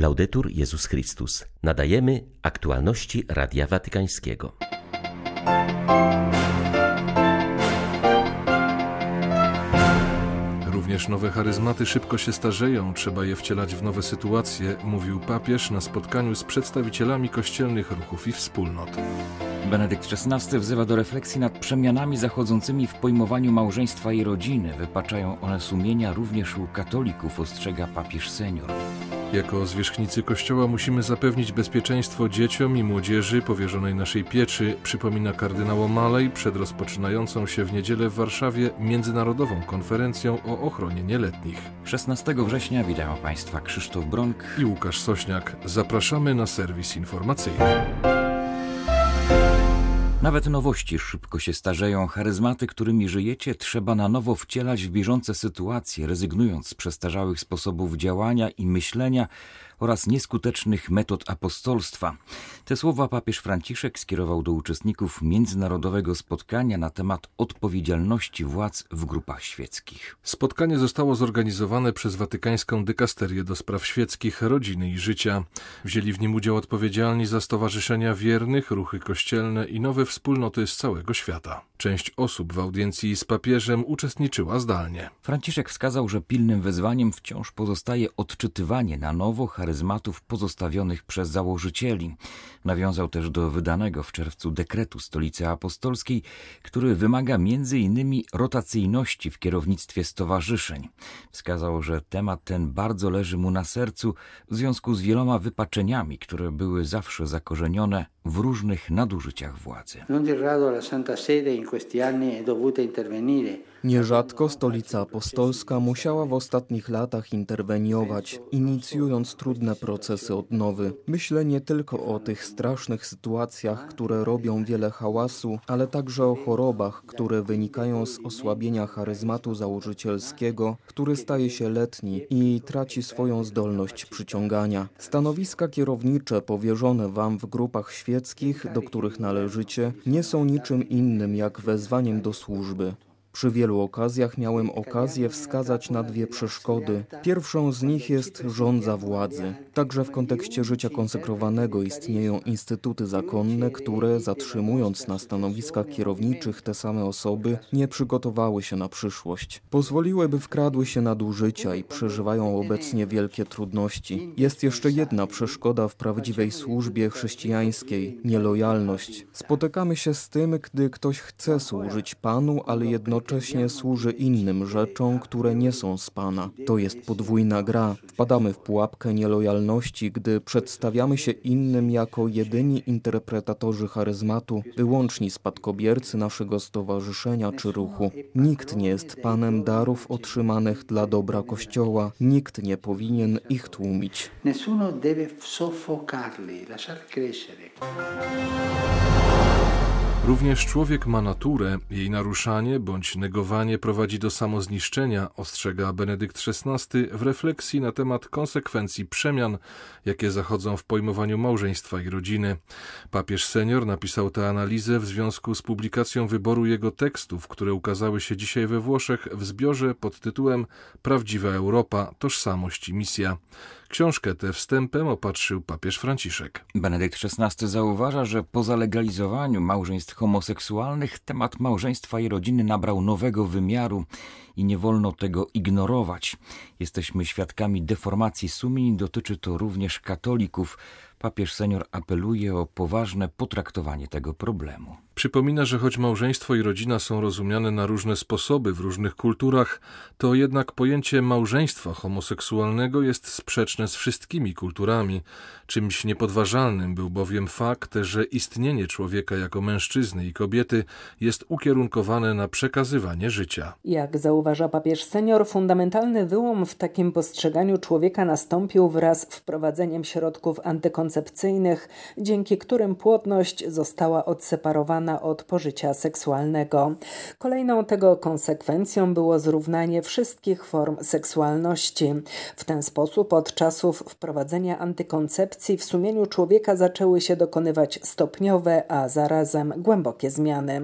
Laudetur Jezus Chrystus. Nadajemy aktualności Radia Watykańskiego. Również nowe charyzmaty szybko się starzeją, trzeba je wcielać w nowe sytuacje, mówił papież na spotkaniu z przedstawicielami kościelnych ruchów i wspólnot. Benedykt XVI wzywa do refleksji nad przemianami zachodzącymi w pojmowaniu małżeństwa i rodziny. Wypaczają one sumienia również u katolików, ostrzega papież senior. Jako zwierzchnicy Kościoła musimy zapewnić bezpieczeństwo dzieciom i młodzieży powierzonej naszej pieczy, przypomina kardynał Malej przed rozpoczynającą się w niedzielę w Warszawie międzynarodową konferencją o ochronie nieletnich. 16 września witają Państwa Krzysztof Bronk i Łukasz Sośniak. Zapraszamy na serwis informacyjny. Nawet nowości szybko się starzeją. Charyzmaty, którymi żyjecie, trzeba na nowo wcielać w bieżące sytuacje, rezygnując z przestarzałych sposobów działania i myślenia oraz nieskutecznych metod apostolstwa. Te słowa papież Franciszek skierował do uczestników międzynarodowego spotkania na temat odpowiedzialności władz w grupach świeckich. Spotkanie zostało zorganizowane przez Watykańską Dykasterię do Spraw Świeckich, Rodziny i Życia. Wzięli w nim udział odpowiedzialni za stowarzyszenia wiernych, ruchy kościelne i nowe wspólnoty z całego świata. Część osób w audiencji z papieżem uczestniczyła zdalnie. Franciszek wskazał, że pilnym wyzwaniem wciąż pozostaje odczytywanie na nowo charyzmatów pozostawionych przez założycieli. Nawiązał też do wydanego w czerwcu dekretu Stolicy Apostolskiej, który wymaga między innymi rotacyjności w kierownictwie stowarzyszeń. Wskazał, że temat ten bardzo leży mu na sercu w związku z wieloma wypaczeniami, które były zawsze zakorzenione w różnych nadużyciach władzy. questi anni è dovuta intervenire Nierzadko stolica apostolska musiała w ostatnich latach interweniować, inicjując trudne procesy odnowy. Myślę nie tylko o tych strasznych sytuacjach, które robią wiele hałasu, ale także o chorobach, które wynikają z osłabienia charyzmatu założycielskiego, który staje się letni i traci swoją zdolność przyciągania. Stanowiska kierownicze powierzone wam w grupach świeckich, do których należycie, nie są niczym innym jak wezwaniem do służby. Przy wielu okazjach miałem okazję wskazać na dwie przeszkody. Pierwszą z nich jest rządza władzy. Także w kontekście życia konsekrowanego istnieją instytuty zakonne, które zatrzymując na stanowiskach kierowniczych te same osoby, nie przygotowały się na przyszłość. Pozwoliły, by wkradły się nadużycia i przeżywają obecnie wielkie trudności. Jest jeszcze jedna przeszkoda w prawdziwej służbie chrześcijańskiej nielojalność. Spotykamy się z tym, gdy ktoś chce służyć Panu, ale jednocześnie jednocześnie służy innym rzeczom, które nie są z Pana. To jest podwójna gra. Wpadamy w pułapkę nielojalności, gdy przedstawiamy się innym jako jedyni interpretatorzy charyzmatu, wyłączni spadkobiercy naszego stowarzyszenia czy ruchu. Nikt nie jest Panem darów otrzymanych dla dobra Kościoła. Nikt nie powinien ich tłumić. Nessuno deve soffocarli, lasciar crescere. Również człowiek ma naturę, jej naruszanie bądź negowanie prowadzi do samozniszczenia, ostrzega Benedykt XVI w refleksji na temat konsekwencji przemian, jakie zachodzą w pojmowaniu małżeństwa i rodziny. Papież senior napisał tę analizę w związku z publikacją wyboru jego tekstów, które ukazały się dzisiaj we Włoszech w zbiorze pod tytułem Prawdziwa Europa, tożsamość i misja. Książkę tę wstępem opatrzył papież Franciszek. Benedykt XVI zauważa, że po zalegalizowaniu małżeństw homoseksualnych temat małżeństwa i rodziny nabrał nowego wymiaru i nie wolno tego ignorować. Jesteśmy świadkami deformacji sumień, dotyczy to również katolików. Papież senior apeluje o poważne potraktowanie tego problemu. Przypomina, że choć małżeństwo i rodzina są rozumiane na różne sposoby w różnych kulturach, to jednak pojęcie małżeństwa homoseksualnego jest sprzeczne z wszystkimi kulturami. Czymś niepodważalnym był bowiem fakt, że istnienie człowieka jako mężczyzny i kobiety jest ukierunkowane na przekazywanie życia. Jak zauważa papież senior, fundamentalny wyłom w takim postrzeganiu człowieka nastąpił wraz z wprowadzeniem środków antykoncepcyjnych antykoncepcyjnych, dzięki którym płodność została odseparowana od pożycia seksualnego. Kolejną tego konsekwencją było zrównanie wszystkich form seksualności. W ten sposób od czasów wprowadzenia antykoncepcji w sumieniu człowieka zaczęły się dokonywać stopniowe, a zarazem głębokie zmiany.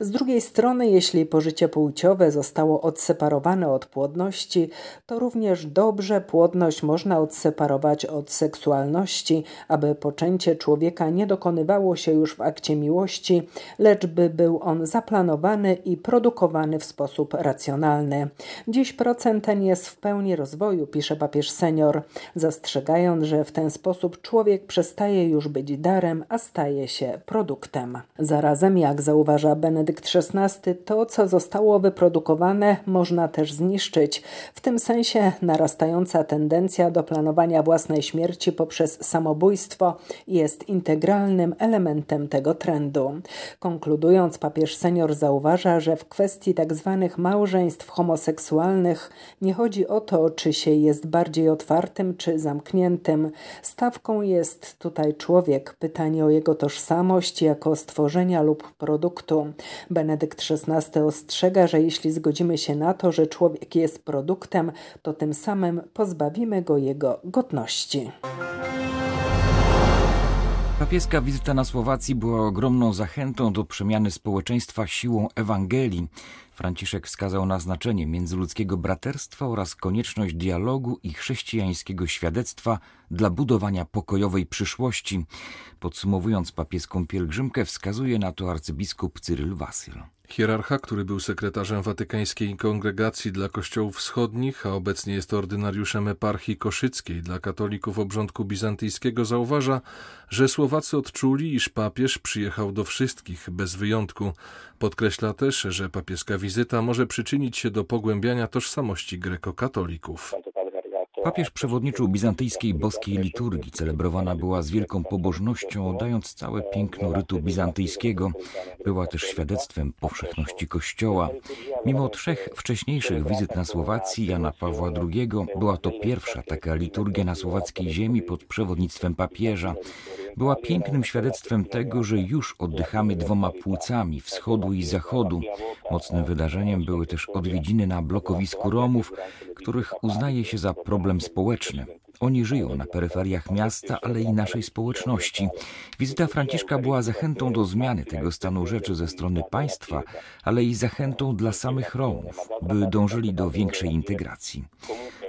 Z drugiej strony, jeśli pożycie płciowe zostało odseparowane od płodności, to również dobrze płodność można odseparować od seksualności, aby poczęcie człowieka nie dokonywało się już w akcie miłości, lecz by był on zaplanowany i produkowany w sposób racjonalny. Dziś procent ten jest w pełni rozwoju, pisze papież senior, zastrzegając, że w ten sposób człowiek przestaje już być darem, a staje się produktem. Zarazem, jak zauważa Benedykt XVI, to, co zostało wyprodukowane, można też zniszczyć. W tym sensie narastająca tendencja do planowania własnej śmierci poprzez samobójstwo jest integralnym elementem tego trendu. Konkludując, papież senior zauważa, że w kwestii tzw. Tak małżeństw homoseksualnych nie chodzi o to, czy się jest bardziej otwartym czy zamkniętym. Stawką jest tutaj człowiek, pytanie o jego tożsamość jako stworzenia lub produktu. Benedykt XVI ostrzega, że jeśli zgodzimy się na to, że człowiek jest produktem, to tym samym pozbawimy go jego godności. Papieska wizyta na Słowacji była ogromną zachętą do przemiany społeczeństwa siłą Ewangelii. Franciszek wskazał na znaczenie międzyludzkiego braterstwa oraz konieczność dialogu i chrześcijańskiego świadectwa dla budowania pokojowej przyszłości. Podsumowując papieską pielgrzymkę, wskazuje na to arcybiskup Cyryl Wasyl. Hierarcha, który był sekretarzem Watykańskiej Kongregacji dla Kościołów Wschodnich, a obecnie jest ordynariuszem eparchii koszyckiej dla katolików obrządku bizantyjskiego, zauważa, że Słowacy odczuli, iż papież przyjechał do wszystkich, bez wyjątku. Podkreśla też, że papieska wizyta może przyczynić się do pogłębiania tożsamości grekokatolików. Papież przewodniczył bizantyjskiej boskiej liturgii. Celebrowana była z wielką pobożnością, oddając całe piękno rytu bizantyjskiego. Była też świadectwem powszechności Kościoła. Mimo trzech wcześniejszych wizyt na Słowacji Jana Pawła II, była to pierwsza taka liturgia na słowackiej ziemi pod przewodnictwem papieża była pięknym świadectwem tego, że już oddychamy dwoma płucami wschodu i zachodu. Mocnym wydarzeniem były też odwiedziny na blokowisku Romów, których uznaje się za problem społeczny. Oni żyją na peryferiach miasta, ale i naszej społeczności. Wizyta Franciszka była zachętą do zmiany tego stanu rzeczy ze strony państwa, ale i zachętą dla samych Romów, by dążyli do większej integracji.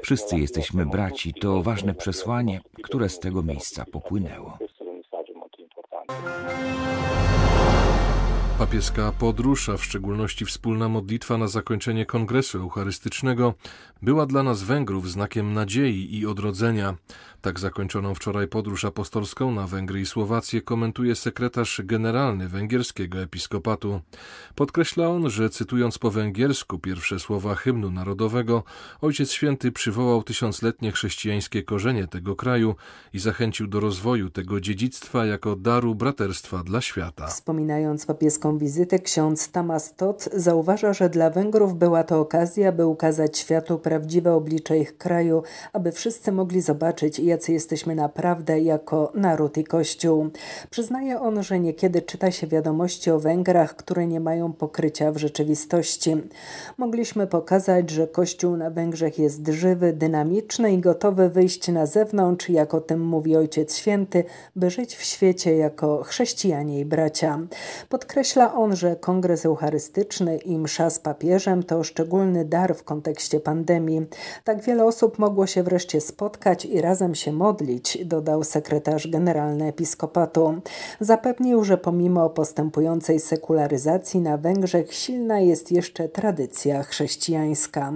Wszyscy jesteśmy braci, to ważne przesłanie, które z tego miejsca popłynęło. encontro. Papieska podróż, a w szczególności wspólna modlitwa na zakończenie kongresu eucharystycznego, była dla nas Węgrów znakiem nadziei i odrodzenia. Tak zakończoną wczoraj podróż apostolską na Węgry i Słowację komentuje sekretarz generalny węgierskiego episkopatu. Podkreśla on, że cytując po węgiersku pierwsze słowa hymnu narodowego, Ojciec Święty przywołał tysiącletnie chrześcijańskie korzenie tego kraju i zachęcił do rozwoju tego dziedzictwa jako daru braterstwa dla świata. Wspominając papieską wizytę, ksiądz Tamas Tot zauważa, że dla Węgrów była to okazja, by ukazać światu prawdziwe oblicze ich kraju, aby wszyscy mogli zobaczyć, jacy jesteśmy naprawdę jako naród i Kościół. Przyznaje on, że niekiedy czyta się wiadomości o Węgrach, które nie mają pokrycia w rzeczywistości. Mogliśmy pokazać, że Kościół na Węgrzech jest żywy, dynamiczny i gotowy wyjść na zewnątrz, jak o tym mówi Ojciec Święty, by żyć w świecie jako chrześcijanie i bracia. Podkreśla on, że kongres eucharystyczny i msza z papieżem to szczególny dar w kontekście pandemii. Tak wiele osób mogło się wreszcie spotkać i razem się modlić, dodał sekretarz generalny episkopatu. Zapewnił, że pomimo postępującej sekularyzacji na Węgrzech silna jest jeszcze tradycja chrześcijańska.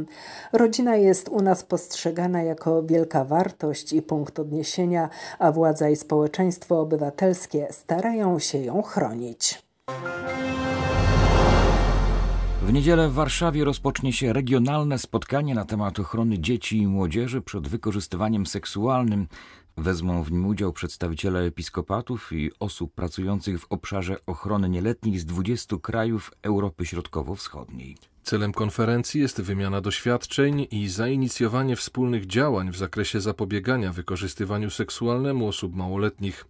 Rodzina jest u nas postrzegana jako wielka wartość i punkt odniesienia, a władza i społeczeństwo obywatelskie starają się ją chronić. W niedzielę w Warszawie rozpocznie się regionalne spotkanie na temat ochrony dzieci i młodzieży przed wykorzystywaniem seksualnym. Wezmą w nim udział przedstawiciele episkopatów i osób pracujących w obszarze ochrony nieletnich z 20 krajów Europy Środkowo-Wschodniej. Celem konferencji jest wymiana doświadczeń i zainicjowanie wspólnych działań w zakresie zapobiegania wykorzystywaniu seksualnemu osób małoletnich.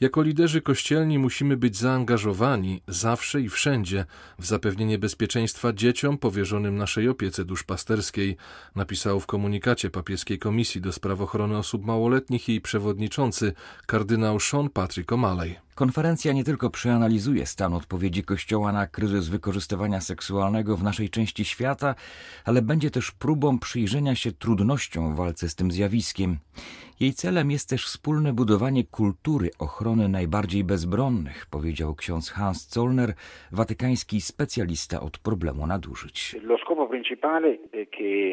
Jako liderzy kościelni musimy być zaangażowani zawsze i wszędzie w zapewnienie bezpieczeństwa dzieciom powierzonym naszej opiece duszpasterskiej, napisał w komunikacie papieskiej Komisji do Spraw Ochrony Osób Małoletnich jej przewodniczący kardynał Sean Patrick O'Malley. Konferencja nie tylko przeanalizuje stan odpowiedzi Kościoła na kryzys wykorzystywania seksualnego w naszej części świata, ale będzie też próbą przyjrzenia się trudnościom w walce z tym zjawiskiem. Jej celem jest też wspólne budowanie kultury ochrony najbardziej bezbronnych, powiedział ksiądz Hans Zollner, watykański specjalista od problemu nadużyć.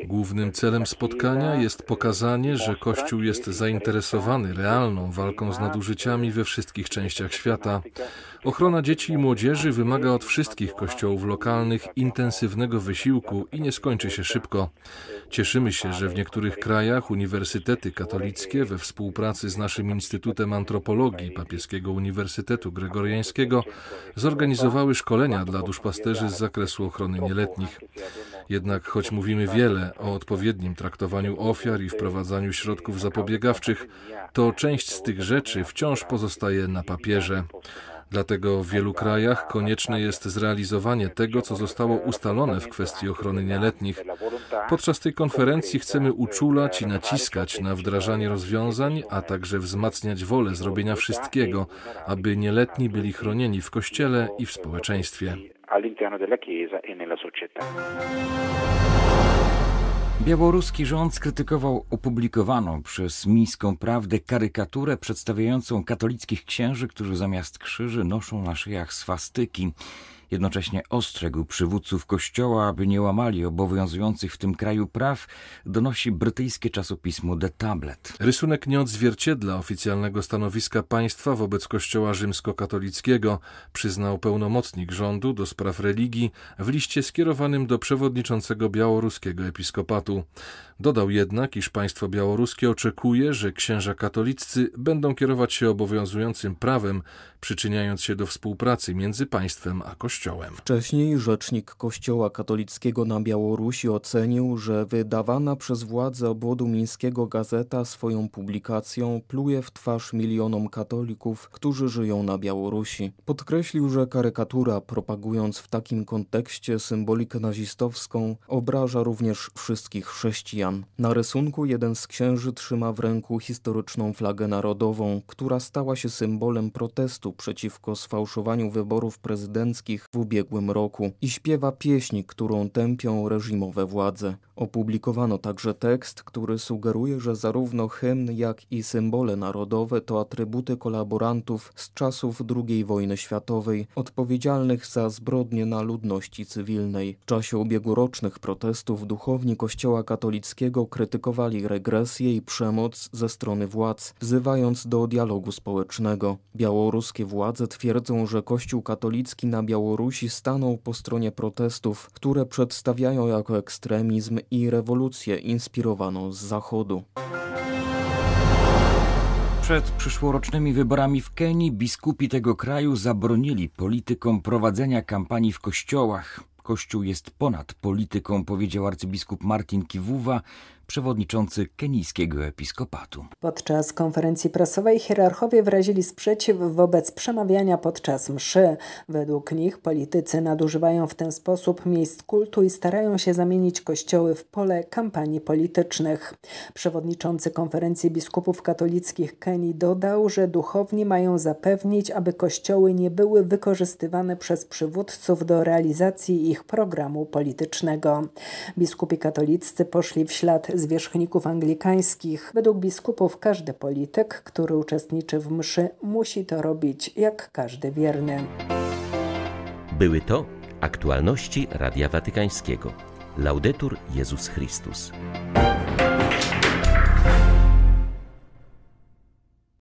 Głównym celem spotkania jest pokazanie, że Kościół jest zainteresowany realną walką z nadużyciami we wszystkich częściach świata. Ochrona dzieci i młodzieży wymaga od wszystkich kościołów lokalnych intensywnego wysiłku i nie skończy się szybko. Cieszymy się, że w niektórych krajach uniwersytety katolickie we współpracy z naszym Instytutem Antropologii Papieskiego Uniwersytetu Gregoriańskiego zorganizowały szkolenia dla duszpasterzy z zakresu ochrony nieletnich. Jednak choć mówimy wiele o odpowiednim traktowaniu ofiar i wprowadzaniu środków zapobiegawczych, to część z tych rzeczy wciąż pozostaje na papierze. Dlatego w wielu krajach konieczne jest zrealizowanie tego, co zostało ustalone w kwestii ochrony nieletnich. Podczas tej konferencji chcemy uczulać i naciskać na wdrażanie rozwiązań, a także wzmacniać wolę zrobienia wszystkiego, aby nieletni byli chronieni w kościele i w społeczeństwie. Białoruski rząd skrytykował opublikowaną przez Mińską Prawdę karykaturę przedstawiającą katolickich księży, którzy zamiast krzyży noszą na szyjach swastyki. Jednocześnie ostrzegł przywódców kościoła, aby nie łamali obowiązujących w tym kraju praw, donosi brytyjskie czasopismo The Tablet. Rysunek nie odzwierciedla oficjalnego stanowiska państwa wobec kościoła rzymskokatolickiego, przyznał pełnomocnik rządu do spraw religii w liście skierowanym do przewodniczącego białoruskiego episkopatu. Dodał jednak, iż państwo białoruskie oczekuje, że księża katoliccy będą kierować się obowiązującym prawem, przyczyniając się do współpracy między państwem a Kościołem. Wcześniej rzecznik Kościoła katolickiego na Białorusi ocenił, że wydawana przez władze obwodu mińskiego gazeta swoją publikacją pluje w twarz milionom katolików, którzy żyją na Białorusi. Podkreślił, że karykatura, propagując w takim kontekście symbolikę nazistowską, obraża również wszystkich chrześcijan. Na rysunku jeden z księży trzyma w ręku historyczną flagę narodową, która stała się symbolem protestu przeciwko sfałszowaniu wyborów prezydenckich w ubiegłym roku i śpiewa pieśń, którą tępią reżimowe władze. Opublikowano także tekst, który sugeruje, że zarówno hymn, jak i symbole narodowe to atrybuty kolaborantów z czasów II wojny światowej, odpowiedzialnych za zbrodnie na ludności cywilnej. W czasie ubiegłorocznych protestów duchowni Kościoła katolickiego krytykowali regresję i przemoc ze strony władz, wzywając do dialogu społecznego. Białoruskie władze twierdzą, że Kościół katolicki na Białorusi stanął po stronie protestów, które przedstawiają jako ekstremizm i rewolucję inspirowaną z Zachodu. Przed przyszłorocznymi wyborami w Kenii biskupi tego kraju zabronili politykom prowadzenia kampanii w kościołach. Kościół jest ponad polityką, powiedział arcybiskup Martin Kiwuwa, przewodniczący kenijskiego episkopatu. Podczas konferencji prasowej hierarchowie wyrazili sprzeciw wobec przemawiania podczas mszy. Według nich politycy nadużywają w ten sposób miejsc kultu i starają się zamienić kościoły w pole kampanii politycznych. Przewodniczący konferencji biskupów katolickich Kenii dodał, że duchowni mają zapewnić, aby kościoły nie były wykorzystywane przez przywódców do realizacji ich programu politycznego. Biskupi katoliccy poszli w ślad zwierzchników anglikańskich. Według biskupów każdy polityk, który uczestniczy w mszy, musi to robić jak każdy wierny. Były to aktualności Radia Watykańskiego. Laudetur Jezus Chrystus.